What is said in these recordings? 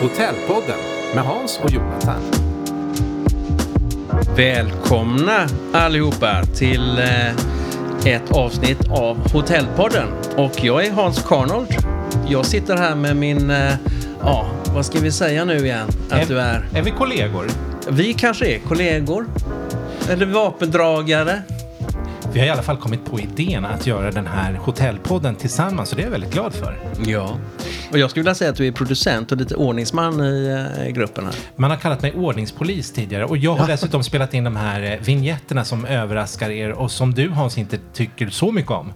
Hotellpodden med Hans och Jonathan. Välkomna allihopa till eh, ett avsnitt av Hotellpodden. Och jag är Hans Karnold. Jag sitter här med min, eh, ja, vad ska vi säga nu igen att du är? Är vi kollegor? Vi kanske är kollegor. Eller vapendragare. Vi har i alla fall kommit på idén att göra den här hotellpodden tillsammans och det är jag väldigt glad för. Ja. Och jag skulle vilja säga att du är producent och lite ordningsman i eh, gruppen här. Man har kallat mig ordningspolis tidigare och jag har dessutom spelat in de här eh, vignetterna som överraskar er och som du Hans inte tycker så mycket om.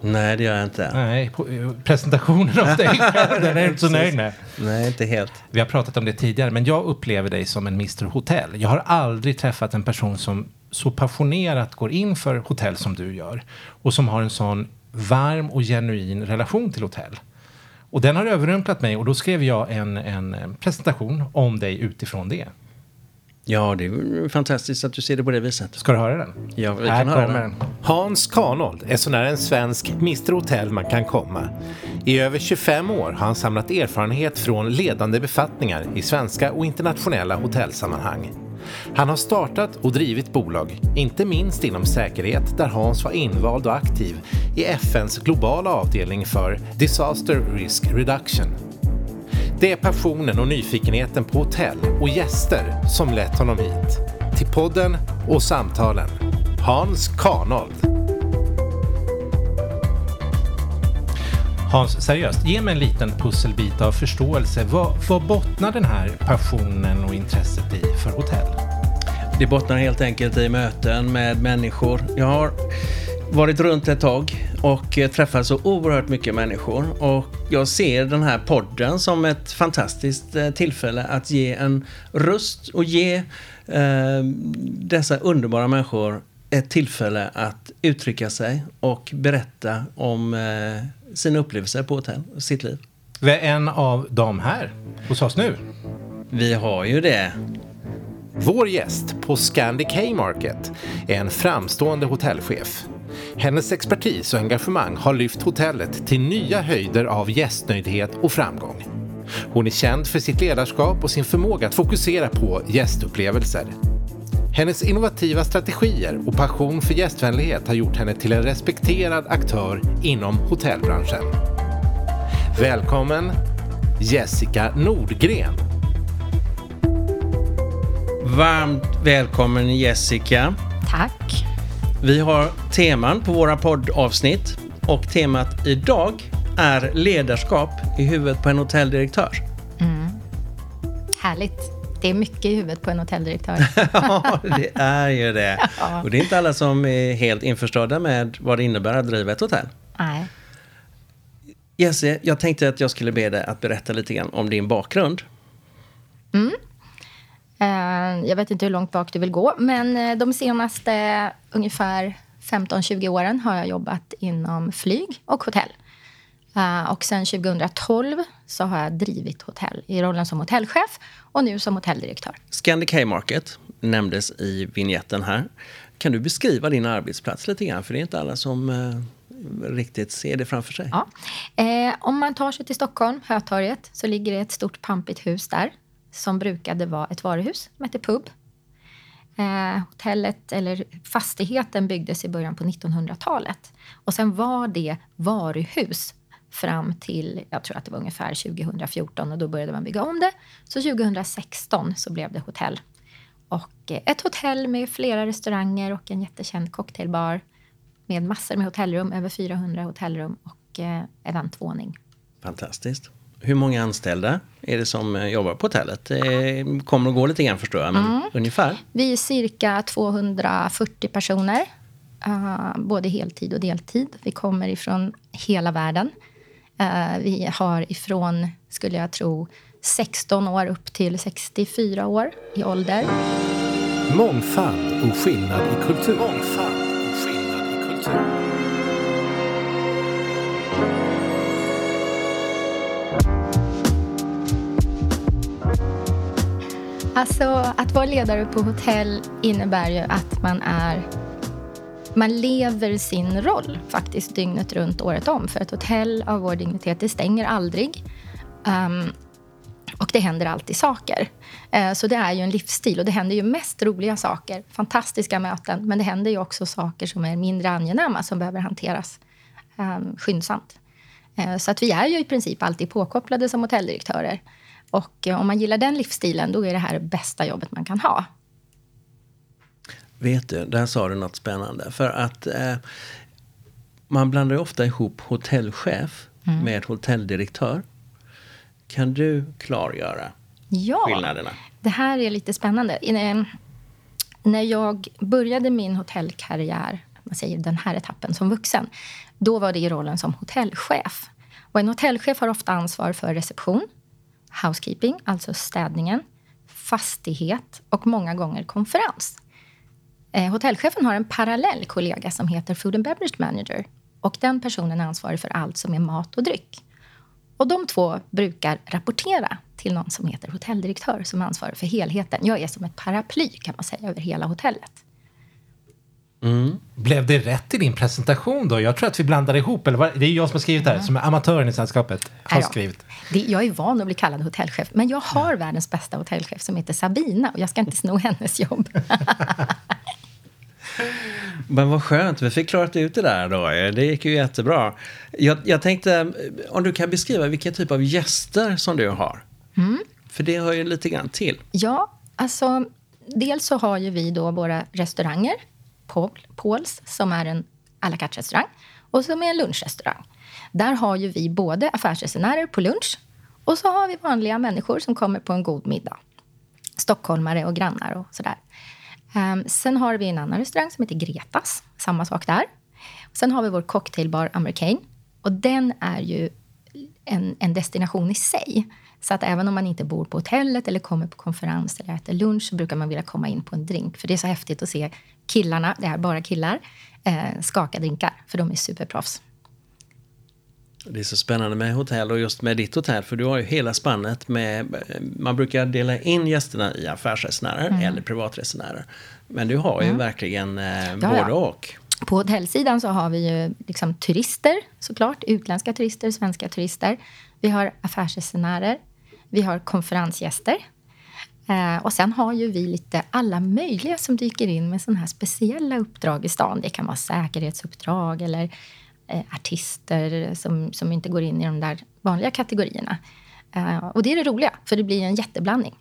Nej, det gör jag inte. Nej, eh, presentationen av dig den är jag inte så nöjd med. Nej, inte helt. Vi har pratat om det tidigare, men jag upplever dig som en Mr Hotell. Jag har aldrig träffat en person som så passionerat går in för hotell som du gör och som har en sån varm och genuin relation till hotell. Och den har överrumplat mig och då skrev jag en, en presentation om dig utifrån det. Ja, det är fantastiskt att du ser det på det viset. Ska du höra den? Ja, vi kan höra den. den. Hans Karnold är sånär en svensk Mr Hotell man kan komma. I över 25 år har han samlat erfarenhet från ledande befattningar i svenska och internationella hotellsammanhang. Han har startat och drivit bolag, inte minst inom säkerhet där Hans var invald och aktiv i FNs globala avdelning för Disaster Risk Reduction. Det är passionen och nyfikenheten på hotell och gäster som lett honom hit. Till podden och samtalen. Hans Karnold. Hans, seriöst, ge mig en liten pusselbit av förståelse. Vad, vad bottnar den här passionen och intresset i för hotell? Det bottnar helt enkelt i möten med människor. Jag har varit runt ett tag och eh, träffat så oerhört mycket människor. Och jag ser den här podden som ett fantastiskt eh, tillfälle att ge en röst och ge eh, dessa underbara människor ett tillfälle att uttrycka sig och berätta om eh, sina upplevelser på hotell och sitt liv. Vi är en av dem här hos oss nu. Vi har ju det. Vår gäst på Scandic Haymarket är en framstående hotellchef. Hennes expertis och engagemang har lyft hotellet till nya höjder av gästnöjdhet och framgång. Hon är känd för sitt ledarskap och sin förmåga att fokusera på gästupplevelser. Hennes innovativa strategier och passion för gästvänlighet har gjort henne till en respekterad aktör inom hotellbranschen. Välkommen Jessica Nordgren. Varmt välkommen Jessica. Tack. Vi har teman på våra poddavsnitt och temat idag är ledarskap i huvudet på en hotelldirektör. Härligt. Det är mycket i huvudet på en hotelldirektör. ja, det är ju det. Ja. Och det är inte alla som är helt införstådda med vad det innebär att driva ett hotell. Nej. Jesse, jag tänkte att jag skulle be dig att berätta lite grann om din bakgrund. Eh, Jag vet inte hur långt bak du vill gå, men eh, de senaste ungefär 15-20 åren har jag jobbat inom flyg och hotell. Eh, Och sen 2012 så har jag drivit hotell i rollen som hotellchef och nu som hotelldirektör. Scandic Haymarket nämndes i vignetten här. Kan du beskriva din arbetsplats lite grann? För det är inte alla som eh, riktigt ser det framför sig. Ja. Eh, om man tar sig till Stockholm, Hötorget, så ligger det ett stort pampigt hus där som brukade vara ett varuhus som hette Pub. Eh, hotellet, eller fastigheten, byggdes i början på 1900-talet. Och sen var det varuhus fram till, jag tror att det var ungefär 2014 och då började man bygga om det. Så 2016 så blev det hotell. Och eh, ett hotell med flera restauranger och en jättekänd cocktailbar med massor med hotellrum, över 400 hotellrum och eh, eventvåning. Fantastiskt. Hur många anställda är det som eh, jobbar på hotellet? Det kommer att gå lite grann förstår jag, men ungefär. Vi är cirka 240 personer, både heltid och deltid. Vi kommer ifrån hela världen. Eh, vi har ifrån, skulle jag tro, 16 år upp till 64 år i ålder. Mångfald och skillnad i kultur. Mångfald och skillnad i kultur. Alltså, att vara ledare på hotell innebär ju att man är... Man lever sin roll faktiskt dygnet runt, året om. För ett hotell av vår dignitet, det stänger aldrig. Um, Och det händer alltid saker. Eh, så det är ju en livsstil och det händer ju mest roliga saker, fantastiska möten. Men det händer ju också saker som är mindre angenäma som behöver hanteras um, skyndsamt. Uh, så att vi är ju i princip alltid påkopplade som hotelldirektörer. Och eh, om man gillar den livsstilen, då är det här det bästa jobbet man kan ha. Vet du, där sa du något spännande. För att eh, man blandar ju ofta ihop hotellchef mm. med hotelldirektör. Kan du klargöra ja, skillnaderna? Det här är lite spännande. När jag började min hotellkarriär, man säger den här etappen som vuxen, då var det i rollen som hotellchef. Och en hotellchef har ofta ansvar för reception, housekeeping, alltså städningen, fastighet och många gånger konferens. Eh, hotellchefen har en parallell kollega som heter Food and Beverage Manager. Och den personen är ansvarig för allt som är mat och dryck. Och de två brukar rapportera till någon som heter hotelldirektör som ansvarar för helheten. Jag är som ett paraply kan man säga över hela hotellet. Mm. Blev det rätt i din presentation då? Jag tror att vi blandade ihop. Eller var, det är jag som har skrivit det här, som är amatören i sällskapet. Har skrivit. Det, jag är van att bli kallad hotellchef, men jag har ja. världens bästa hotellchef som heter Sabina och jag ska inte sno hennes jobb. Men vad skönt, vi fick klarat ut det där då. Det gick ju jättebra. Jag, jag tänkte, om du kan beskriva vilken typ av gäster som du har? Mm. För det hör ju lite grann till. Ja, alltså dels så har ju vi då våra restauranger. Paul, Pauls, som är en à la carte-restaurang och som är en lunchrestaurang. Där har ju vi både affärsresenärer på lunch och så har vi vanliga människor som kommer på en god middag. Stockholmare och grannar och sådär. Um, sen har vi en annan restaurang som heter Gretas. Samma sak där. Sen har vi vår cocktailbar Americane. Och den är ju en, en, destination i sig. Så att även om man inte bor på hotellet eller kommer på konferens eller äter lunch så brukar man vilja komma in på en drink. För det är så häftigt att se killarna, det är bara killar, eh, skaka drinkar. För de är superproffs. Det är så spännande med hotell och just med ditt hotell för du har ju hela spannet med, man brukar dela in gästerna i affärsresenärer mm. eller privatresenärer. Men du har ju mm. verkligen eh, både ja. och. På hotellsidan så har vi ju liksom turister såklart, utländska turister, svenska turister. Vi har affärsresenärer, vi har konferensgäster. Eh, och sen har ju vi lite alla möjliga som dyker in med sådana här speciella uppdrag i stan. Det kan vara säkerhetsuppdrag eller artister som, som inte går in i de där vanliga kategorierna. Eh, och det är det roliga, för det blir en jätteblandning.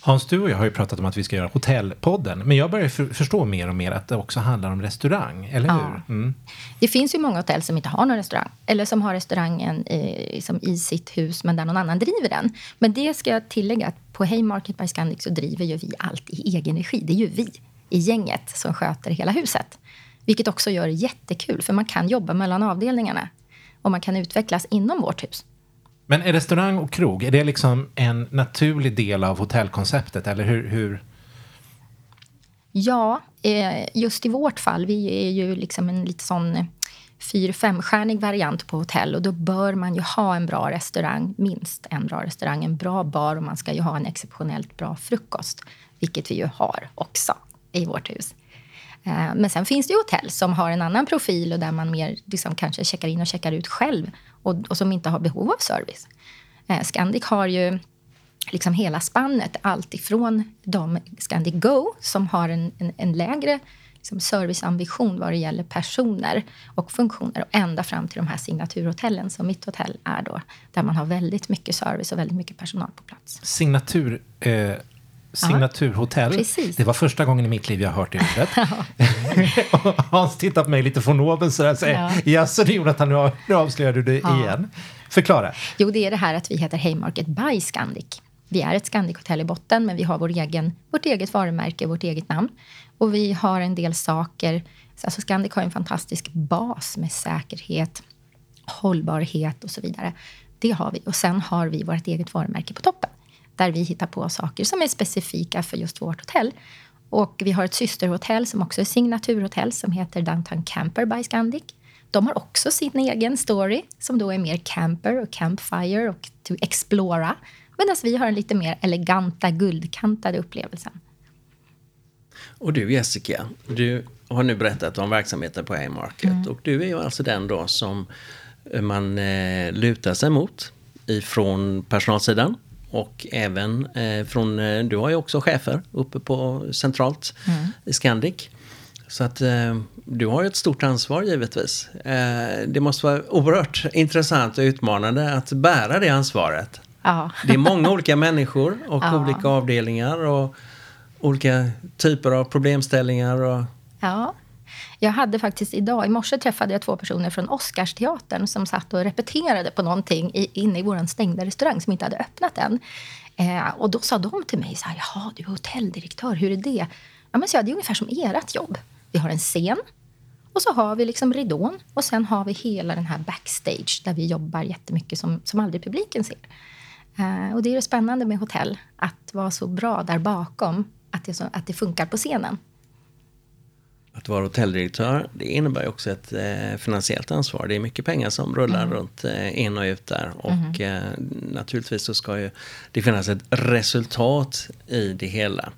Hans, du och jag har ju pratat om att vi ska göra Hotellpodden. Men jag börjar för, förstå mer och mer att det också handlar om restaurang, eller ja. hur? Mm. Det finns ju många hotell som inte har någon restaurang. Eller som har restaurangen i, liksom i sitt hus, men där någon annan driver den. Men det ska jag tillägga att på Haymarket by Scandic så driver ju vi allt i egen regi. Det är ju vi i gänget som sköter hela huset. Vilket också gör det jättekul, för man kan jobba mellan avdelningarna. Och man kan utvecklas inom vårt hus. Men är restaurang och krog, är det liksom en naturlig del av hotellkonceptet? Eller hur? hur? Ja, eh, just i vårt fall, vi är ju liksom en lite sån fyr femstjärnig variant på hotell och då bör man ju ha en bra restaurang, minst en bra restaurang, en bra bar och man ska ju ha en exceptionellt bra frukost, vilket vi ju har också i vårt hus. Eh, men sen finns det ju hotell som har en annan profil och där man mer liksom kanske checkar in och checkar ut själv och, och som inte har behov av service. Eh, Scandic har ju liksom hela spannet, allt ifrån de Scandic Go som har en, en, en lägre liksom serviceambition vad det gäller personer och funktioner och ända fram till de här signaturhotellen som mitt hotell är då, där man har väldigt mycket service och väldigt mycket personal på plats. Signatur eh, signaturhotell. Precis. Det var första gången i mitt liv jag hört det ordet. Hans tittar på mig lite från oben sådär och säger, ja. jaså det Jonathan, nu, nu avslöjar du det ja. igen. Förklara. Jo, det är det här att vi heter Haymarket by Scandic. Vi är ett Scandic-hotell i botten, men vi har vår egen, vårt eget varumärke, vårt eget namn. Och vi har en del saker. Alltså Scandic har en fantastisk bas med säkerhet, hållbarhet och så vidare. Det har vi. Och sen har vi vårt eget varumärke på toppen där vi hittar på saker som är specifika för just vårt hotell. Och vi har ett systerhotell som också är signaturhotell som heter Downtown Camper by Scandic. De har också sin egen story som då är mer camper och campfire och to explora. Medan vi har en lite mer eleganta, guldkantade upplevelsen. Och du Jessica, du har nu berättat om verksamheten på Haymarket mm. och du är ju alltså den då som man eh, lutar sig mot ifrån personalsidan och även eh, från, eh, du har ju också chefer uppe på centralt Mm. i Scandic. Så att eh, du har ju ett stort ansvar givetvis. Det måste vara oerhört intressant och utmanande att bära det ansvaret. Ja. Det är många olika människor och Ja. olika avdelningar och olika typer av problemställningar. Och, Ja. Jag hade faktiskt idag, i morse träffade jag två personer från Oscarsteatern som satt och repeterade på någonting i, inne i vår stängda restaurang som inte hade öppnat än. Eh, och då sa de till mig så här, jaha, du är hotelldirektör, hur är det? Ja, men så jag, det är ungefär som ert jobb. Vi har en scen och så har vi liksom ridån och sen har vi hela den här backstage där vi jobbar jättemycket som, som aldrig publiken ser. Eh, och det är det spännande med hotell, att vara så bra där bakom, att det, så, att det funkar på scenen. Att vara hotelldirektör, det innebär också ett eh, finansiellt ansvar. Det är mycket pengar som rullar runt eh, in och ut där. Och eh, naturligtvis så ska ju det finnas ett resultat i det hela.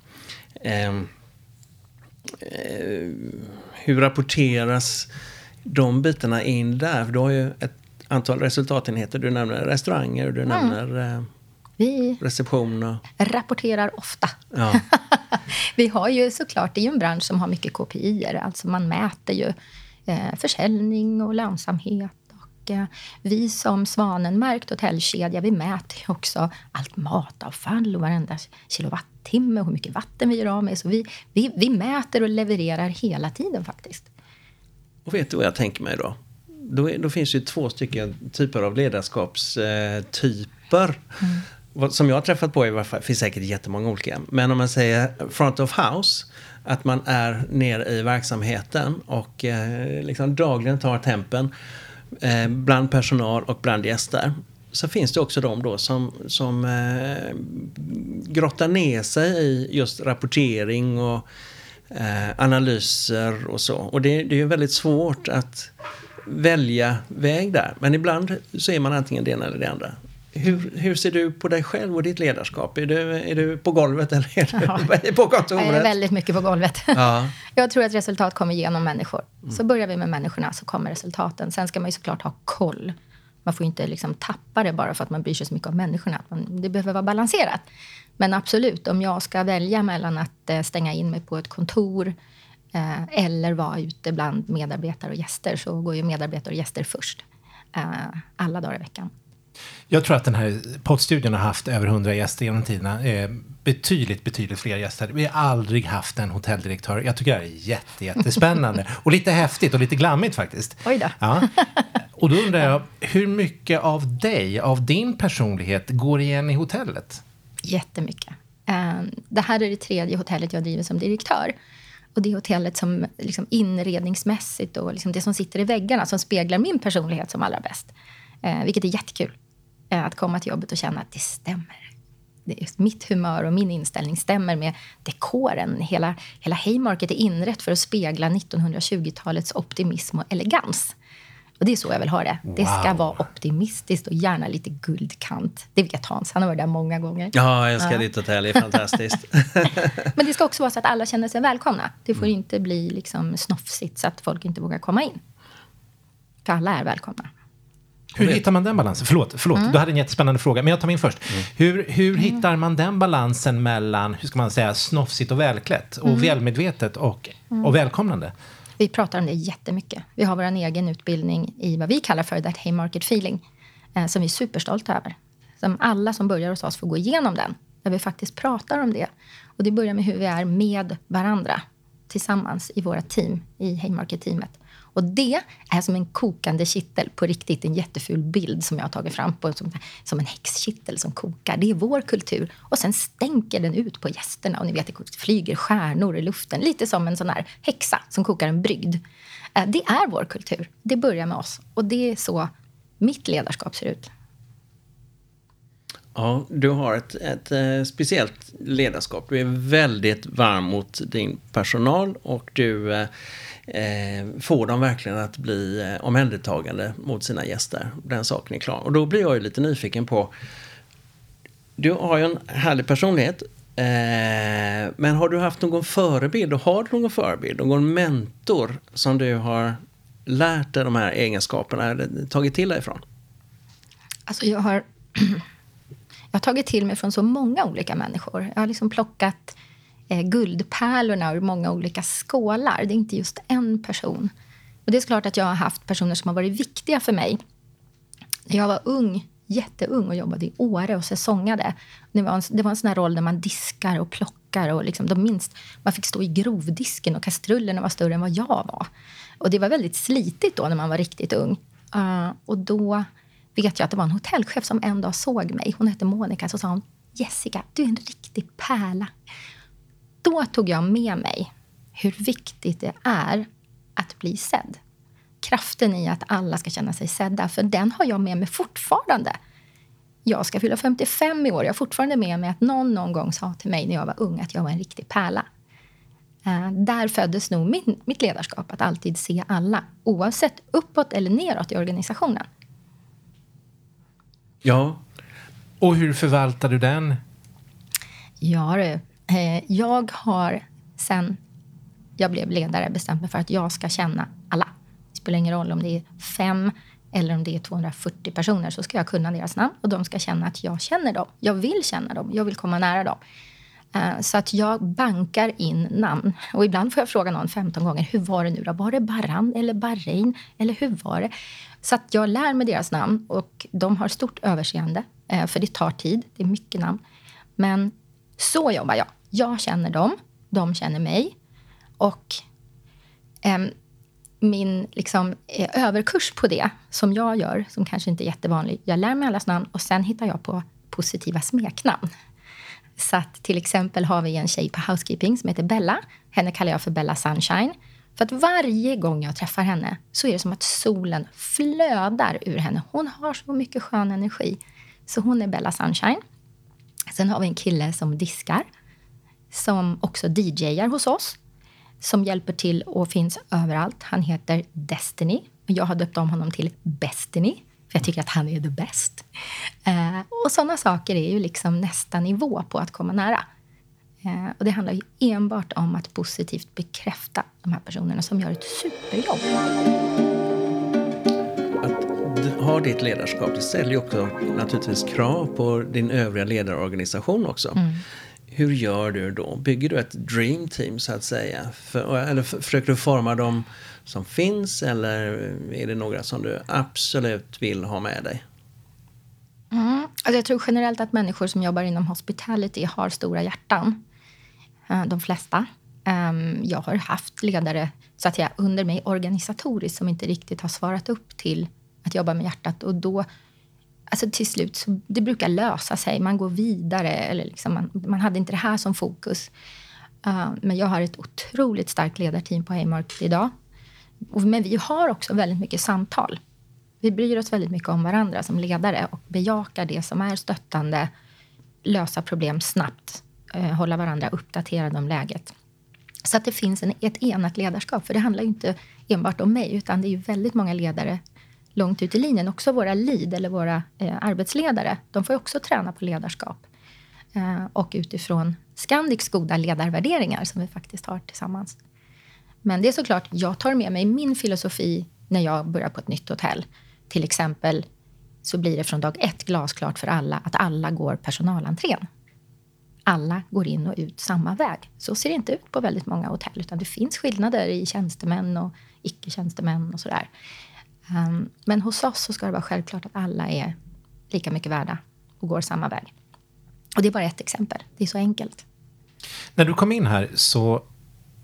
Ehm, eh, hur rapporteras de bitarna in där? För du har ju ett antal resultatenheter. Du nämner restauranger, du nämner eh, Vi reception och... rapporterar ofta. Ja. Vi har ju såklart, det är ju en bransch som har mycket KPI. Alltså man mäter ju eh, försäljning och lönsamhet. Och, eh, vi som Svanenmärkt hotellkedja, vi mäter ju också allt matavfall och varenda kilowattimme och hur mycket vatten vi gör av med. Så vi, vi, vi mäter och levererar hela tiden faktiskt. Och vet du vad jag tänker mig då? Då, är, då finns ju två stycken typer av ledarskapstyper. Vad- som jag har träffat på i varje fall, finns säkert jättemånga olika. Men om man säger front of house, att man är nere i verksamheten och eh, liksom dagligen tar tempen eh, bland personal och bland gäster. Så finns det också de då som, som eh, grottar ner sig i just rapportering och eh, analyser och så. Och det, det är ju väldigt svårt att välja väg där. Men ibland så är man antingen det ena eller det andra. Hur, hur ser du på dig själv och ditt ledarskap? Är du, är du på golvet eller är du på kontoret? Jag är väldigt mycket på golvet. Ja. Jag tror att resultat kommer genom människor. Så börjar vi med människorna så kommer resultaten. Sen ska man ju såklart ha koll. Man får ju inte liksom tappa det bara för att man bryr sig så mycket om människorna. Det behöver vara balanserat. Men absolut, om jag ska välja mellan att eh, stänga in mig på ett kontor eh, eller vara ute bland medarbetare och gäster så går ju medarbetare och gäster först. Eh, alla dagar i veckan. Jag tror att den här poddstudion har haft över 100 gäster genom tiderna. Eh, betydligt, betydligt fler gäster. Vi har aldrig haft en hotelldirektör. Jag tycker det här är jätte, jättespännande. och lite häftigt och lite glammigt faktiskt. Oj då. Ja. Och då undrar jag, hur mycket av dig, av din personlighet, går igen i hotellet? Jättemycket. Eh, Det här är det tredje hotellet jag driver som direktör. Och det är hotellet som liksom inredningsmässigt och liksom det som sitter i väggarna som speglar min personlighet som allra bäst. Eh, vilket är jättekul. Eh, att komma till jobbet och känna att det stämmer. Det mitt humör och min inställning stämmer med dekoren. Hela, hela Haymarket är inrett för att spegla 1920-talets optimism och elegans. Och det är så jag vill ha det. Det ska Wow. vara optimistiskt och gärna lite guldkant. Det vet Hans, han har varit där många gånger. Ja, jag älskar ditt hotell. Det är fantastiskt. Men det ska också vara så att alla känner sig välkomna. Det får inte bli liksom snofsigt så att folk inte vågar komma in. För alla är välkomna. Hur hittar man den balansen? Förlåt, förlåt du hade en jättespännande fråga, men jag tar min först. Hur, hur hittar man den balansen mellan, hur ska man säga, snofsigt och välklätt och välmedvetet och, och välkomnande? Vi pratar om det jättemycket. Vi har vår egen utbildning i vad vi kallar för that Haymarket feeling. Eh, som vi är superstolta över. Som alla som börjar hos oss får gå igenom den. Där vi faktiskt pratar om det. Och det börjar med hur vi är med varandra. Tillsammans i våra team, i Haymarket-teamet. Och det är som en kokande kittel på riktigt. En jätteful bild som jag har tagit fram på som, som en häxkittel som kokar. Det är vår kultur. Och sen stänker den ut på gästerna. Och ni vet, det flyger stjärnor i luften. Lite som en sån här häxa som kokar en brygd. Eh, det är vår kultur. Det börjar med oss. Och det är så mitt ledarskap ser ut. Ja, du har ett, ett eh, speciellt ledarskap. Du är väldigt varm mot din personal och du eh, eh, får dem verkligen att bli eh, omhändertagande mot sina gäster. Den saken är klar. Och då blir jag ju lite nyfiken på... Du har ju en härlig personlighet. Eh, men har du haft någon förebild och har du någon förebild, någon mentor som du har lärt dig de här egenskaperna eller tagit till dig ifrån? Alltså jag har... Jag har tagit till mig från så många olika människor. Jag har liksom plockat eh, guldpärlorna ur många olika skålar. Det är inte just en person. Och det är klart att jag har haft personer som har varit viktiga för mig. När jag var ung, jätteung och jobbade i Åre och säsongade. Det var en, det var en sån här roll där man diskar och plockar. Och liksom, de minst, man fick stå i grovdisken och kastrullerna var större än vad jag var. Och det var väldigt slitigt då när man var riktigt ung. Uh, och då vet jag att det var en hotellchef som en dag såg mig. Hon hette Monica. Så sa hon, Jessica, du är en riktig pärla. Då tog jag med mig hur viktigt det är att bli sedd. Kraften i att alla ska känna sig sedda, för den har jag med mig fortfarande. Jag ska fylla 55 i år. Jag har fortfarande med mig att någon någon gång sa till mig när jag var ung att jag var en riktig pärla. Uh, där föddes nog min, mitt ledarskap, att alltid se alla oavsett uppåt eller neråt i organisationen. Ja. Och hur förvaltar du den? Ja du, eh, jag har sen jag blev ledare bestämt mig för att jag ska känna alla. Det spelar ingen roll om det är fem eller om det är 240 personer så ska jag kunna deras namn och de ska känna att jag känner dem. Jag vill känna dem, jag vill komma nära dem. Eh, så att jag bankar in namn. Och ibland får jag fråga någon 15 gånger, hur var det nu då? Var det Baran eller Bahrain? Eller hur var det? Så att jag lär mig deras namn och de har stort överseende. Eh, för det tar tid, det är mycket namn. Men så jobbar jag. Jag känner dem, de känner mig. Och eh, min liksom, eh, överkurs på det, som jag gör, som kanske inte är jättevanlig. Jag lär mig allas namn och sen hittar jag på positiva smeknamn. Så att till exempel har vi en tjej på housekeeping som heter Bella. Henne kallar jag för Bella Sunshine. För att varje gång jag träffar henne så är det som att solen flödar ur henne. Hon har så mycket skön energi. Så hon är Bella Sunshine. Sen har vi en kille som diskar, som också DJar hos oss, som hjälper till och finns överallt. Han heter Destiny. Jag har döpt om honom till Bestiny, för jag tycker att han är the best. Eh, och sådana saker är ju liksom nästa nivå på att komma nära. Eh, och det handlar ju enbart om att positivt bekräfta de här personerna som gör ett superjobb. Att ha ditt ledarskap, det ställer ju också naturligtvis krav på din övriga ledarorganisation också. Mm. Hur gör du då? Bygger du ett dream team så att säga? För, eller försöker du forma dem som finns eller är det några som du absolut vill ha med dig? Mm. Alltså jag tror generellt att människor som jobbar inom hospitality har stora hjärtan. Eh, de flesta. Ehm, jag har haft ledare så att jag under mig organisatoriskt som inte riktigt har svarat upp till att jobba med hjärtat. Och då, alltså till slut, så det brukar lösa sig. Man går vidare. Eller liksom man, man hade inte det här som fokus. Uh, men jag har ett otroligt starkt ledarteam på Haymarket idag. Men vi har också väldigt mycket samtal. Vi bryr oss väldigt mycket om varandra som ledare och bejakar det som är stöttande, lösa problem snabbt uh, hålla varandra uppdaterade om läget. Så att det finns en, ett enat ledarskap. För det handlar ju inte enbart om mig, utan det är ju väldigt många ledare långt ut i linjen. Också våra lead, eller våra eh, arbetsledare. De får också träna på ledarskap. Eh, och utifrån Scandics goda ledarvärderingar som vi faktiskt har tillsammans. Men det är såklart, jag tar med mig min filosofi när jag börjar på ett nytt hotell. Till exempel så blir det från dag ett glasklart för alla att alla går personalentrén alla går in och ut samma väg. Så ser det inte ut på väldigt många hotell, utan det finns skillnader i tjänstemän och icke-tjänstemän och sådär. Um, men hos oss så ska det vara självklart att alla är lika mycket värda och går samma väg. Och det är bara ett exempel. Det är så enkelt. När du kom in här så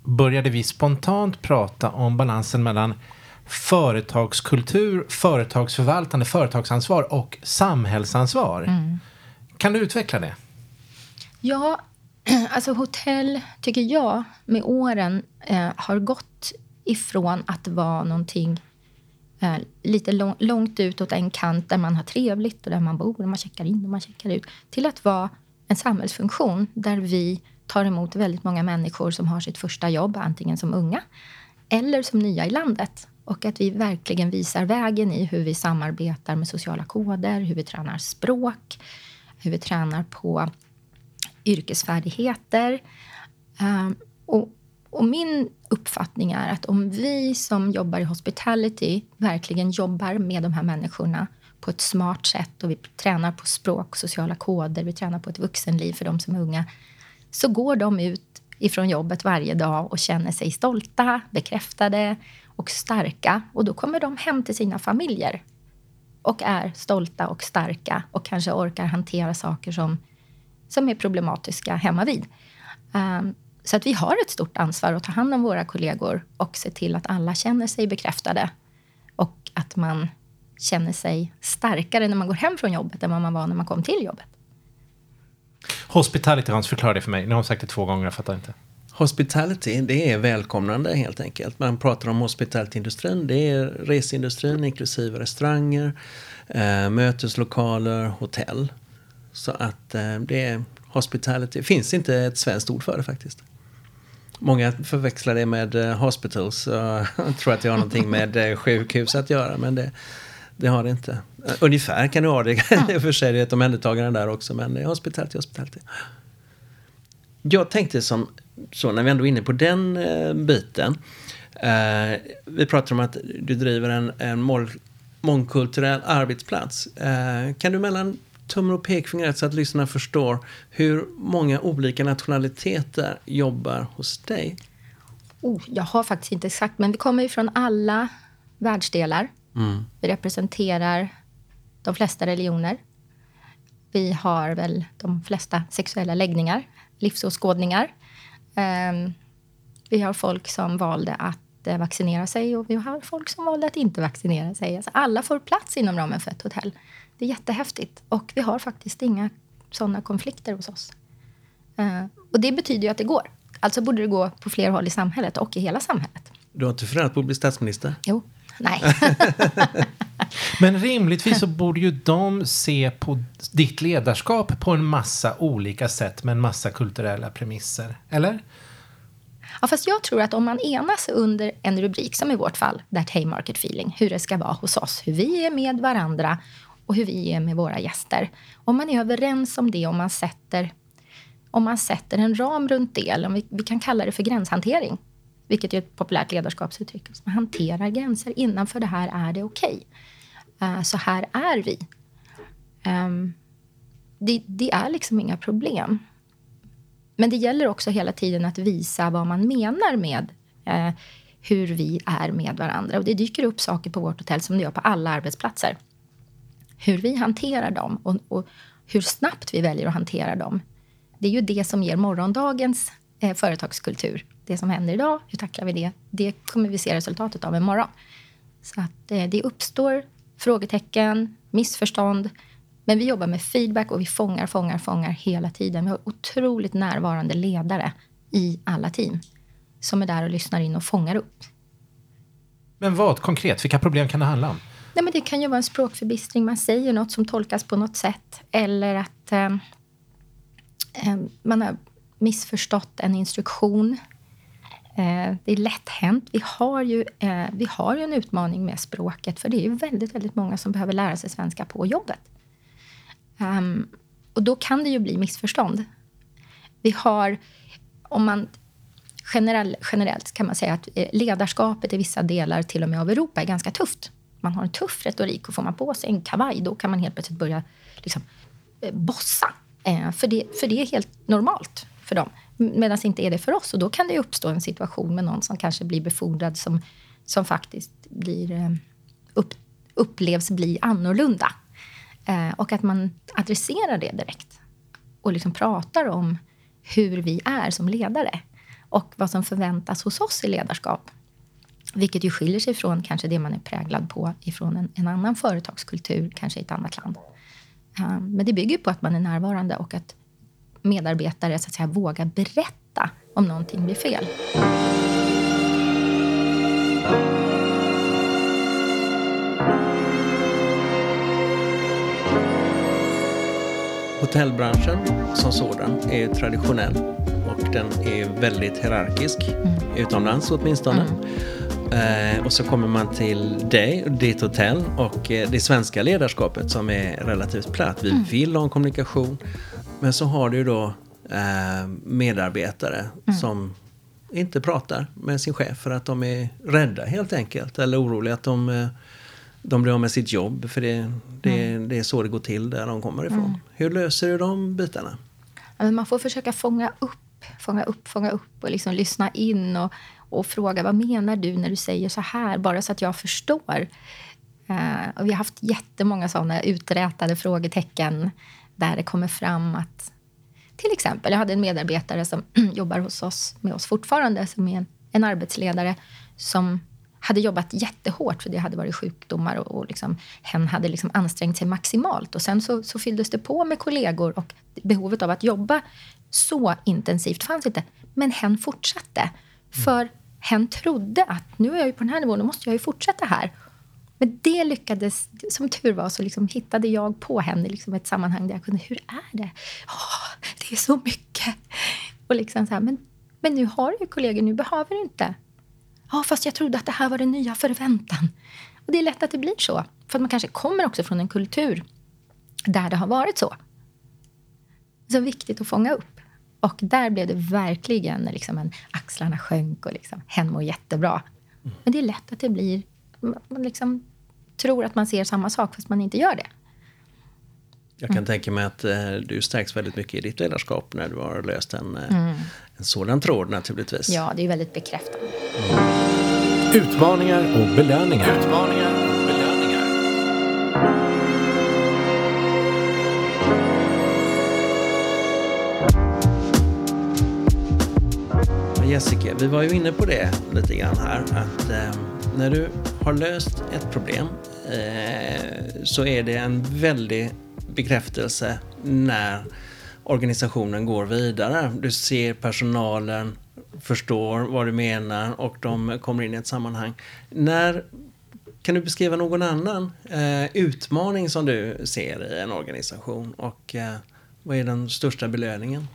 började vi spontant prata om balansen mellan företagskultur, företagsförvaltande, företagsansvar och samhällsansvar. Mm. Kan du utveckla det? Ja, alltså hotell, tycker jag, med åren eh, har gått ifrån att vara någonting eh, lite lång, långt ut åt en kant där man har trevligt och där man bor och man checkar in och man checkar ut till att vara en samhällsfunktion där vi tar emot väldigt många människor som har sitt första jobb, antingen som unga eller som nya i landet. Och att vi verkligen visar vägen i hur vi samarbetar med sociala koder, hur vi tränar språk, hur vi tränar på yrkesfärdigheter. Eh, och, min uppfattning är att om vi som jobbar i hospitality verkligen jobbar med de här människorna på ett smart sätt och vi tränar på språk, sociala koder, vi tränar på ett vuxenliv för de som är unga, så går de ut ifrån jobbet varje dag och känner sig stolta, bekräftade och starka. Och då kommer de hem till sina familjer och är stolta och starka och kanske orkar hantera saker som, som är problematiska hemma vid. Um, så att vi har ett stort ansvar att ta hand om våra kollegor och se till att alla känner sig bekräftade och att man känner sig starkare när man går hem från jobbet än vad man var när man kom till jobbet. Hospitality, Hans, förklara det för mig. Nu har hon sagt det två gånger, jag fattar inte. Hospitality, det är välkomnande helt enkelt. Man pratar om hospitality-industrin. Det är reseindustrin inklusive restauranger, eh, möteslokaler, hotell. Så att eh, det är hospitality. Det finns inte ett svenskt ord för det faktiskt. Många förväxlar det med eh, hospitals och tror att det har någonting med eh, sjukhus att göra. Men det, det har det inte. Eh, ungefär kan det ha det. I och för sig det är ett omhändertagande där också. Men hospitality, hospitality. Jag tänkte som så när vi ändå är inne på den eh, biten. Eh, vi pratar om att du driver en, en mål, mångkulturell arbetsplats. Eh, kan du mellan tummen och pekfingret så att lyssnarna förstår hur många olika nationaliteter jobbar hos dig? Oh, jag har faktiskt inte exakt, men vi kommer ju från alla världsdelar. Mm. Vi representerar de flesta religioner. Vi har väl de flesta sexuella läggningar, livsåskådningar. Um, vi har folk som valde att uh, vaccinera sig och vi har folk som valde att inte vaccinera sig. Alltså alla får plats inom ramen för ett hotell. Det är jättehäftigt. Och vi har faktiskt inga sådana konflikter hos oss. Uh, och det betyder ju att det går. Alltså borde det gå på fler håll i samhället och i hela samhället. Du har inte funderat på att bli statsminister? Jo, nej. Men rimligtvis så borde ju de se på ditt ledarskap på en massa olika sätt med en massa kulturella premisser. Eller? Ja, fast jag tror att om man enas under en rubrik, som i vårt fall, That Haymarket Feeling, hur det ska vara hos oss, hur vi är med varandra och hur vi är med våra gäster. Om man är överens om det, om man sätter, om man sätter en ram runt det, eller om vi, vi kan kalla det för gränshantering, vilket är ett populärt ledarskapsuttryck. Man hanterar gränser. Innanför det här är det okej. Okay. Uh, så här är vi. Um, det, det, är liksom inga problem. Men det gäller också hela tiden att visa vad man menar med uh, hur vi är med varandra. Och det dyker upp saker på vårt hotell som det gör på alla arbetsplatser. Hur vi hanterar dem och, och hur snabbt vi väljer att hantera dem. Det är ju det som ger morgondagens eh, företagskultur. Det som händer idag, hur tacklar vi det? Det kommer vi se resultatet av imorgon. Så att eh, det uppstår frågetecken, missförstånd. Men vi jobbar med feedback och vi fångar, fångar, fångar hela tiden. Vi har otroligt närvarande ledare i alla team som är där och lyssnar in och fångar upp. Men vad konkret? Vilka problem kan det handla om? Nej, men det kan ju vara en språkförbistring. Man säger något som tolkas på något sätt. Eller att eh, man har missförstått en instruktion. Eh, det är lätt hänt. Vi har, ju, eh, vi har ju en utmaning med språket för det är ju väldigt, väldigt många som behöver lära sig svenska på jobbet. Um, och då kan det ju bli missförstånd. Vi har, om man generell, generellt kan man säga att eh, ledarskapet i vissa delar till och med av Europa är ganska tufft. Man har en tuff retorik och får man på sig en kavaj då kan man helt plötsligt börja liksom, eh, bossa. Eh, för, det, för det är helt normalt för dem. Medan det inte är det för oss. Och då kan det uppstå en situation med någon som kanske blir befordrad som, som faktiskt blir, eh, upp, upplevs bli annorlunda. Eh, och att man adresserar det direkt. Och liksom pratar om hur vi är som ledare. Och vad som förväntas hos oss i ledarskap. Vilket ju skiljer sig från kanske det man är präglad på ifrån en, en annan företagskultur, kanske i ett annat land. Uh, men det bygger på att man är närvarande och att medarbetare så att säga, vågar berätta om någonting blir fel. Hotellbranschen som sådan är traditionell och den är väldigt hierarkisk, mm. utomlands åtminstone. Mm. Eh, och så kommer man till dig, ditt hotell och eh, det svenska ledarskapet som är relativt platt. Vi mm. vill ha en kommunikation men så har du då eh, medarbetare mm. som inte pratar med sin chef för att de är rädda helt enkelt. Eller oroliga att de, de blir av med sitt jobb för det, det, mm. det är så det går till där de kommer ifrån. Hur löser du de bitarna? Ja, man får försöka fånga upp, fånga upp, fånga upp och liksom lyssna in och, och fråga vad menar du när du säger så här? Bara så att jag förstår. Uh, och vi har haft jättemånga såna uträtade frågetecken där det kommer fram att till exempel, jag hade en medarbetare som jobbar hos oss med oss fortfarande, som är en, en arbetsledare som hade jobbat jättehårt för det hade varit sjukdomar och, och liksom, hen hade liksom ansträngt sig maximalt. Och sen så, så fylldes det på med kollegor och behovet av att jobba så intensivt fanns inte. Men hen fortsatte. För hen trodde att nu är jag ju på den här nivån, då måste jag ju fortsätta här. Men det lyckades, som tur var, så liksom hittade jag på henne liksom ett sammanhang där jag kunde, hur är det? Oh, det är så mycket. Och liksom så här, men, men nu har du ju kollegor, nu behöver du inte. Ja, fast jag trodde att det här var den nya förväntan. Och det är lätt att det blir så. För att man kanske kommer också från en kultur där det har varit så. Så viktigt att fånga upp. Och där blev det verkligen liksom en axlarna sjönk och liksom, hen mår jättebra. Men det är lätt att det blir man liksom tror att man ser samma sak fast man inte gör det. Jag kan mm. tänka mig att eh, du stärks väldigt mycket i ditt ledarskap när du har löst en, eh, mm. en sådan tråd naturligtvis. Ja, det är väldigt bekräftande. Mm. Utmaningar och belöningar. Utmaningar Jessica, vi var ju inne på det lite grann här. Att eh, när du har löst ett problem eh, så är det en väldig bekräftelse när organisationen går vidare. Du ser personalen förstår vad du menar och de kommer in i ett sammanhang. När, kan du beskriva någon annan eh, utmaning som du ser i en organisation och eh, vad är den största belöningen?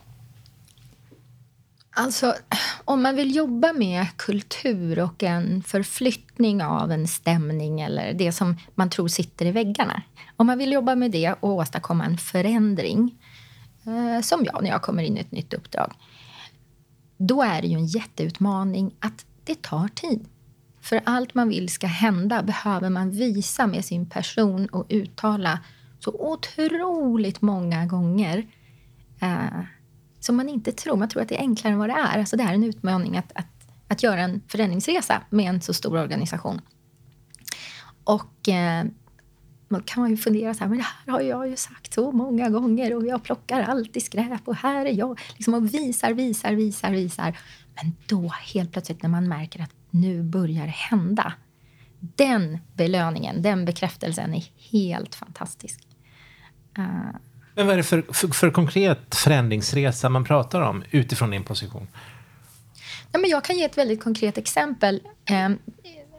Alltså, om man vill jobba med kultur och en förflyttning av en stämning eller det som man tror sitter i väggarna. Om man vill jobba med det och åstadkomma en förändring, eh, som jag när jag kommer in i ett nytt uppdrag, då är det ju en jätteutmaning att det tar tid. För allt man vill ska hända behöver man visa med sin person och uttala så otroligt många gånger eh, som man inte tror. Man tror att det är enklare än vad det är. Alltså det är en utmaning att, att, att göra en förändringsresa med en så stor organisation. Och eh, man kan man ju fundera så här, men det här har jag ju sagt så många gånger och jag plockar alltid skräp och här är jag. Liksom och visar, visar, visar, visar. Men då helt plötsligt när man märker att nu börjar det hända. Den belöningen, den bekräftelsen är helt fantastisk. Uh, men vad är det för, för, för, konkret förändringsresa man pratar om utifrån din position? Ja, men jag kan ge ett väldigt konkret exempel. Eh,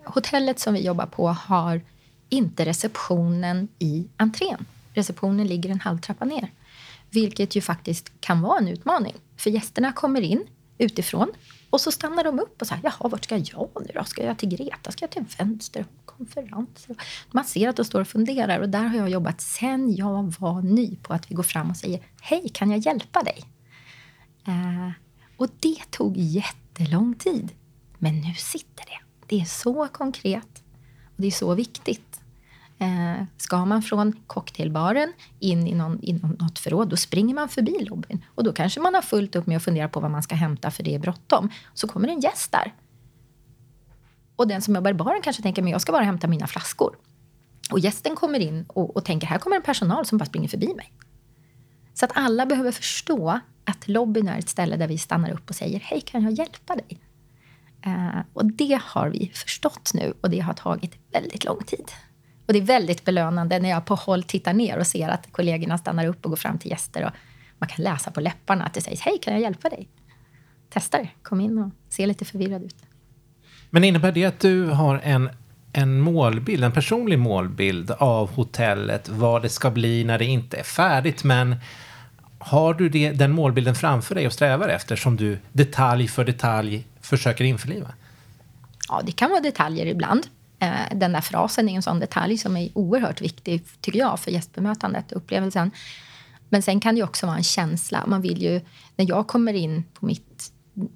hotellet som vi jobbar på har inte receptionen i entrén. Receptionen ligger en halv trappa ner. Vilket ju faktiskt kan vara en utmaning. För gästerna kommer in utifrån och så stannar de upp och säger, jaha, vart ska jag nu då? Ska jag till Greta? Ska jag till vänster? Konferens? Man ser att de står och funderar och där har jag jobbat sen jag var ny på att vi går fram och säger, hej, kan jag hjälpa dig? Eh, och det tog jättelång tid. Men nu sitter det. Det är så konkret och det är så viktigt. Eh, ska man från cocktailbaren in i, någon, i något förråd, då springer man förbi lobbyn. Och då kanske man har fullt upp med att fundera på vad man ska hämta för det är bråttom. Så kommer en gäst där. Och den som jobbar i baren kanske tänker, men jag ska bara hämta mina flaskor. Och gästen kommer in och, och tänker, här kommer en personal som bara springer förbi mig. Så att alla behöver förstå att lobbyn är ett ställe där vi stannar upp och säger, hej kan jag hjälpa dig? Eh, och det har vi förstått nu och det har tagit väldigt lång tid. Och det är väldigt belönande när jag på håll tittar ner och ser att kollegorna stannar upp och går fram till gäster. Och man kan läsa på läpparna att det sägs Hej, kan jag hjälpa dig? Testa det. Kom in och se lite förvirrad ut. Men innebär det att du har en, en målbild, en personlig målbild av hotellet, vad det ska bli när det inte är färdigt, men har du det, den målbilden framför dig och strävar efter som du detalj för detalj försöker införliva? Ja, det kan vara detaljer ibland. Eh, den där frasen är en sån detalj som är oerhört viktig, tycker jag, för gästbemötandet och upplevelsen. Men sen kan det också vara en känsla. Man vill ju, när jag kommer in på mitt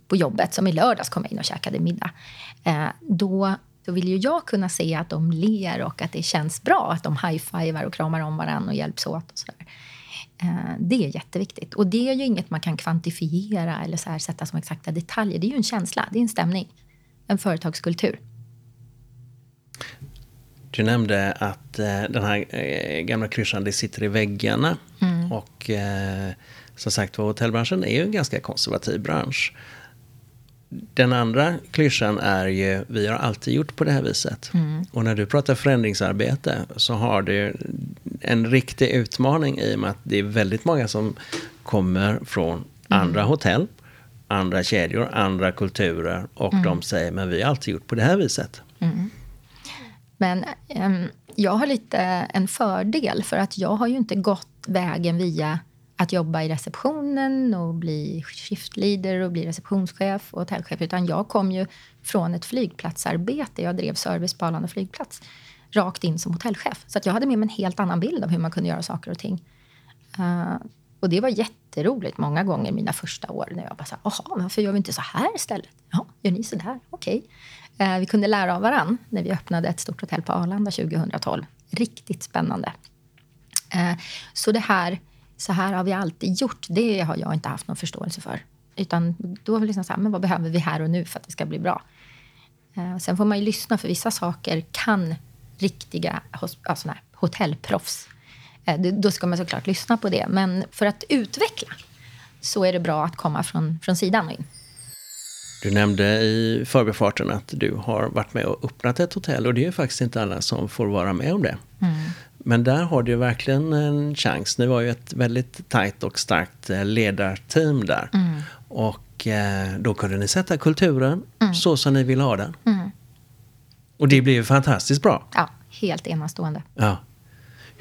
på jobbet, som i lördags kom jag in och käkade middag, eh, då då vill ju jag kunna se att de ler och att det känns bra. Att de high-fivar och kramar om varandra och hjälps åt. Och så där. Eh, det är jätteviktigt. Och det är ju inget man kan kvantifiera eller så här sätta som exakta detaljer. Det är ju en känsla, det är en stämning, en företagskultur. Du nämnde att eh, den här eh, gamla klyschan, det sitter i väggarna. Mm. Och eh, som sagt var, hotellbranschen är ju en ganska konservativ bransch. Den andra klyschan är ju, vi har alltid gjort på det här viset. Mm. Och när du pratar förändringsarbete så har du en riktig utmaning i och med att det är väldigt många som kommer från mm. andra hotell, andra kedjor, andra kulturer och mm. de säger men vi har alltid gjort på det här viset. Mm. Men um, jag har lite en fördel för att jag har ju inte gått vägen via att jobba i receptionen och bli shiftleader och bli receptionschef och hotellchef. Utan jag kom ju från ett flygplatsarbete. Jag drev service på Arlanda flygplats rakt in som hotellchef. Så att jag hade med mig en helt annan bild av hur man kunde göra saker och ting. Uh, och det var jätteroligt många gånger mina första år när jag bara sa, jaha, varför gör vi inte så här istället? Ja, gör ni så där? Okej. Okay. Eh, vi kunde lära av varann när vi öppnade ett stort hotell på Arlanda 2012. Riktigt spännande. Eh, så det här så här har vi alltid gjort. Det har jag inte haft någon förståelse för. Utan då var det liksom så här, men vad behöver vi här och nu för att det ska bli bra? Eh, sen får man ju lyssna, för vissa saker kan riktiga alltså hotellproffs. Eh, då ska man såklart lyssna på det. Men för att utveckla så är det bra att komma från, från sidan och in. Du nämnde i förbifarten att du har varit med och öppnat ett hotell och det är faktiskt inte alla som får vara med om det. Mm. Men där har du verkligen en chans. Ni var ju ett väldigt tajt och starkt eh, ledarteam där. Mm. Och eh, då kunde ni sätta kulturen mm. så som ni ville ha den. Mm. Och det blev ju fantastiskt bra. Ja, helt enastående. Ja.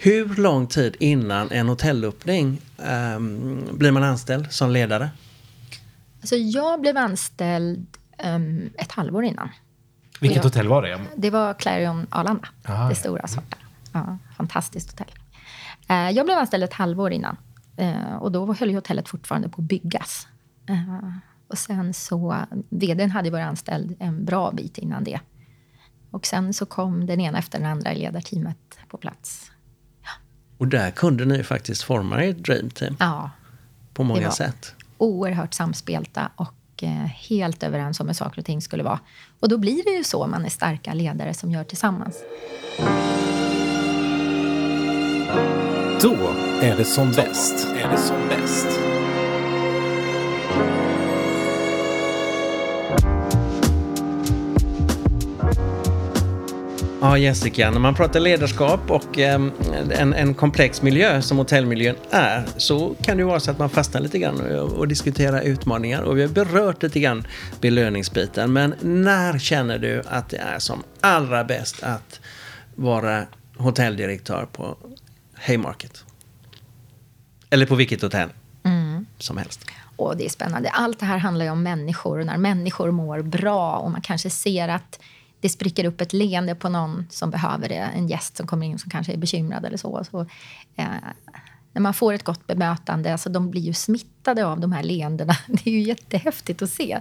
Hur lång tid innan en hotellöppning um, blir man anställd som ledare? Alltså jag blev anställd um, ett halvår innan. Vilket jag, hotell var det? Det var Clarion Arlanda. Ah, det stora svarta. Ja, fantastiskt hotell. Uh, jag blev anställd ett halvår innan. Uh, och då höll hotellet fortfarande på att byggas. Uh, och sen så, vdn hade varit anställd en bra bit innan det. Och sen så kom den ena efter den andra i ledarteamet på plats. Och där kunde ni faktiskt forma ert dreamteam. Ja. På många sätt oerhört samspelta och eh, helt överens om hur saker och ting skulle vara. Och då blir det ju så man är starka ledare som gör tillsammans. Då är det som bäst. Är det som bäst. Ja, Jessica, när man pratar ledarskap och eh, en, en, komplex miljö som hotellmiljön är så kan det vara så att man fastnar lite grann och, och diskuterar utmaningar. Och vi har berört lite grann belöningsbiten. Men när känner du att det är som allra bäst att vara hotelldirektör på Haymarket? Eller på vilket hotell mm. som helst. Och det är spännande. Allt det här handlar ju om människor och när människor mår bra och man kanske ser att det spricker upp ett leende på någon som behöver det. En gäst som kommer in som kanske är bekymrad eller så. så eh, när man får ett gott bemötande, alltså de blir ju smittade av de här leendena. Det är ju jättehäftigt att se. Eh,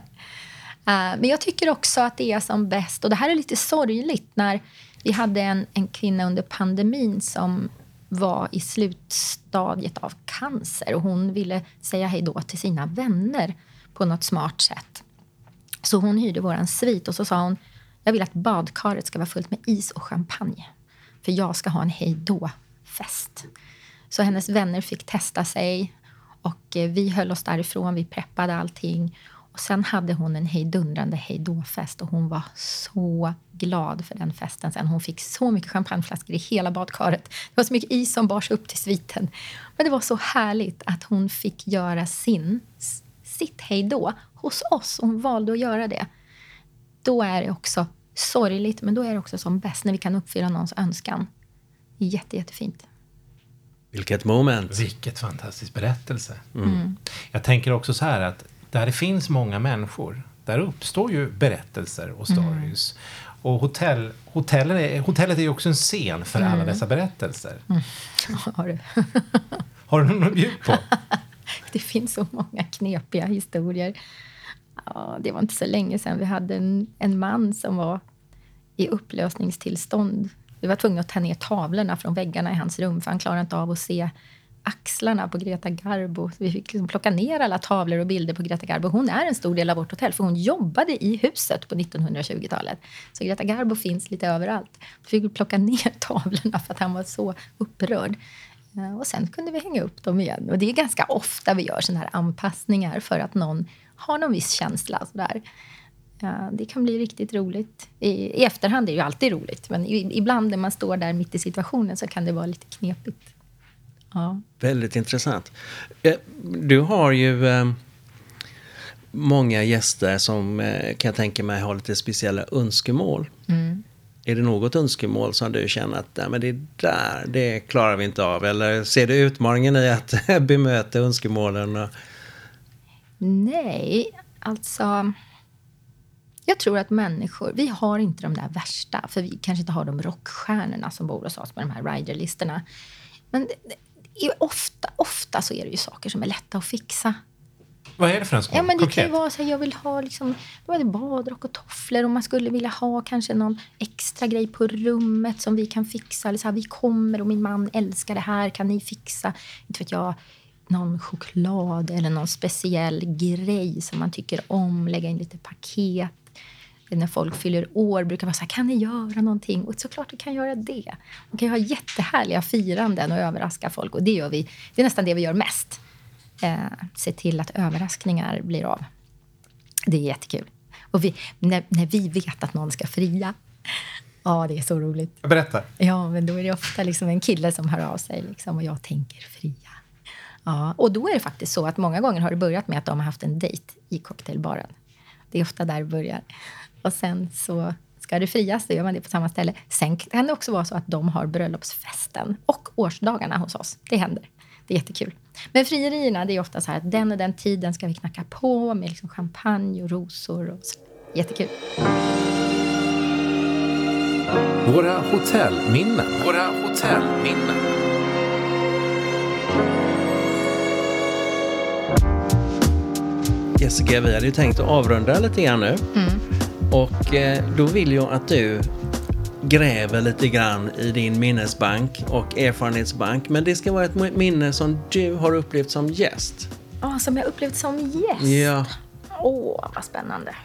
men jag tycker också att det är som bäst, och det här är lite sorgligt, när vi hade en, en kvinna under pandemin som var i slutstadiet av cancer och hon ville säga hej då till sina vänner på något smart sätt. Så hon hyrde våran svit och så sa hon jag vill att badkaret ska vara fullt med is och champagne. För jag ska ha en hejdå-fest. Så hennes vänner fick testa sig och eh, vi höll oss därifrån. Vi preppade allting. Och sen hade hon en hejdundrande hejdå-fest och hon var så glad för den festen sen. Hon fick så mycket champagneflaskor i hela badkaret. Det var så mycket is som bars upp till sviten. Men det var så härligt att hon fick göra sin, sitt hejdå hos oss. Hon valde att göra det. Då är det också sorgligt, men då är det också som bäst när vi kan uppfylla någons önskan. Jätte, jättefint. Vilket moment. Vilket fantastisk berättelse. Mm. Mm. Jag tänker också så här att där det finns många människor, där uppstår ju berättelser och mm. stories. Mm. Och hotell, hotellet, är, hotellet är ju också en scen för alla mm. dessa berättelser. Mm. Har du? Har du någon att bjuda på? det finns så många knepiga historier ja, det var inte så länge sedan vi hade en, en man som var i upplösningstillstånd. Vi var tvungna att ta ner tavlorna från väggarna i hans rum för han klarade inte av att se axlarna på Greta Garbo. Vi fick liksom plocka ner alla tavlor och bilder på Greta Garbo. Hon är en stor del av vårt hotell, för hon jobbade i huset på 1920-talet. Så Greta Garbo finns lite överallt. Vi fick plocka ner tavlorna för att han var så upprörd. Och sen kunde vi hänga upp dem igen. Och det är ganska ofta vi gör såna här anpassningar för att någon har någon viss känsla. Sådär. Ja, det kan bli riktigt roligt. I, I efterhand är det ju alltid roligt, men i, ibland när man står där mitt i situationen så kan det vara lite knepigt. Ja. Väldigt intressant. Eh, du har ju eh, många gäster som eh, kan jag tänka mig har lite speciella önskemål. Mm. Är det något önskemål som du känner att Nej, men det där, det klarar vi inte av? Eller ser du utmaningen i att bemöta önskemålen? Nej, alltså... Jag tror att människor, vi har inte de där värsta, för vi kanske inte har de rockstjärnorna som bor hos oss på de här riderlistorna. Men ofta, ofta så är det ju saker som är lätta att fixa. Vad är det för en Ja, men det kan ju vara så här, jag vill ha liksom, badrock och tofflor och man skulle vilja ha kanske någon extra grej på rummet som vi kan fixa. Eller så här, vi kommer och min man älskar det här, kan ni fixa? Inte vet jag, någon choklad eller någon speciell grej som man tycker om. Lägga in lite paket när folk fyller år brukar så här, kan ni göra någonting? Och såklart vi kan göra det. Man kan ju ha jättehärliga firanden och överraska folk. Och det gör vi. Det är nästan det vi gör mest. Eh, se till att överraskningar blir av. Det är jättekul. Och vi, när, när vi vet att någon ska fria, ja, det är så roligt. Berätta. Ja, men då är det ofta liksom en kille som hör av sig liksom, och jag tänker fria. Ja, och då är det faktiskt så att många gånger har det börjat med att de har haft en dejt i cocktailbaren. Det är ofta där det börjar. Och sen så ska det frias, då gör man det på samma ställe. Sen kan det också vara så att de har bröllopsfesten och årsdagarna hos oss. Det händer. Det är jättekul. Men frierierna, det är ofta så här att den och den tiden ska vi knacka på med liksom champagne och rosor. Och så. Jättekul. Våra hotellminnen. Våra hotellminnen. Jessica, vi hade ju tänkt att avrunda lite grann nu. Mm. Och eh, då vill jag att du gräver lite grann i din minnesbank och erfarenhetsbank. Men det ska vara ett minne som du har upplevt som gäst. Ja, oh, som jag upplevt som gäst? Ja. Åh, oh, vad spännande.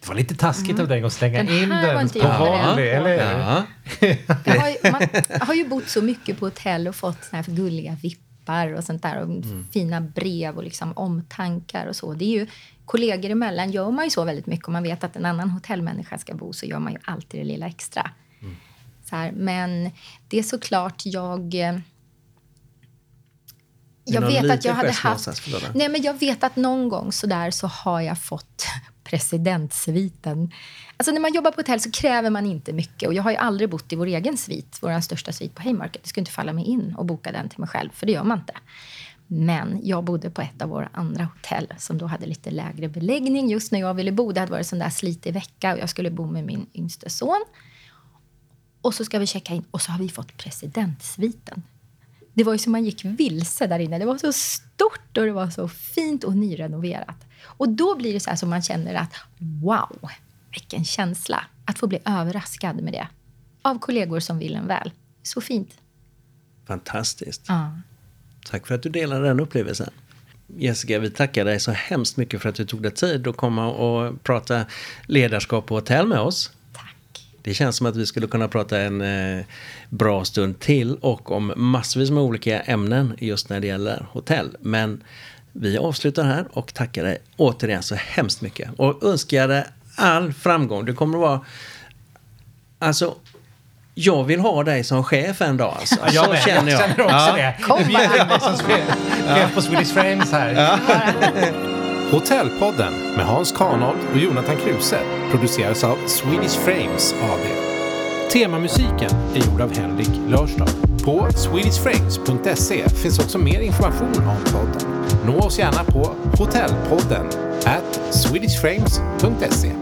Det var lite taskigt mm. av dig att slänga den in den på vanlig, eller ja. jag, har, man har ju bott så mycket på hotell och fått såna här gulliga vippar och sånt där. Och mm. Fina brev och liksom omtankar och så. Det är ju kollegor emellan gör man ju så väldigt mycket. Om man vet att en annan hotellmänniska ska bo så gör man ju alltid det lilla extra. Mm. Så här, men det är såklart jag... Eh, jag vet att jag hade haft... Nej, men jag vet att någon gång så där så har jag fått presidentsviten. Alltså när man jobbar på hotell så kräver man inte mycket. Och jag har ju aldrig bott i vår egen svit, vår största svit på Haymarket. Det skulle inte falla mig in och boka den till mig själv, för det gör man inte. Men jag bodde på ett av våra andra hotell som då hade lite lägre beläggning just när jag ville bo. Det hade varit en sån där slitig vecka och jag skulle bo med min yngste son. Och så ska vi checka in och så har vi fått presidentsviten. Det var ju som man gick vilse där inne. Det var så stort och det var så fint och nyrenoverat. Och då blir det så här som man känner att wow, vilken känsla att få bli överraskad med det. Av kollegor som vill en väl. Så fint. Fantastiskt. Ja. Tack för att du delade den upplevelsen. Jessica, vi tackar dig så hemskt mycket för att du tog dig tid att komma och prata ledarskap på hotell med oss. Tack. Det känns som att vi skulle kunna prata en eh, bra stund till och om massvis med olika ämnen just när det gäller hotell. Men vi avslutar här och tackar dig återigen så hemskt mycket och önskar dig all framgång. Du kommer att vara Alltså, jag vill ha dig som chef en dag. Alltså. Ja, jag så känner jag. jag känner också ja. det. Kom bara. som chef på Swedish Frames här. Ja. Hotellpodden med Hans Kanold och Jonathan Kruse produceras av Swedish Frames AB. Temamusiken är gjord av Henrik Lörstad. På swedishframes.se finns också mer information om podden. Nå oss gärna på hotellpodden at swedishframes.se.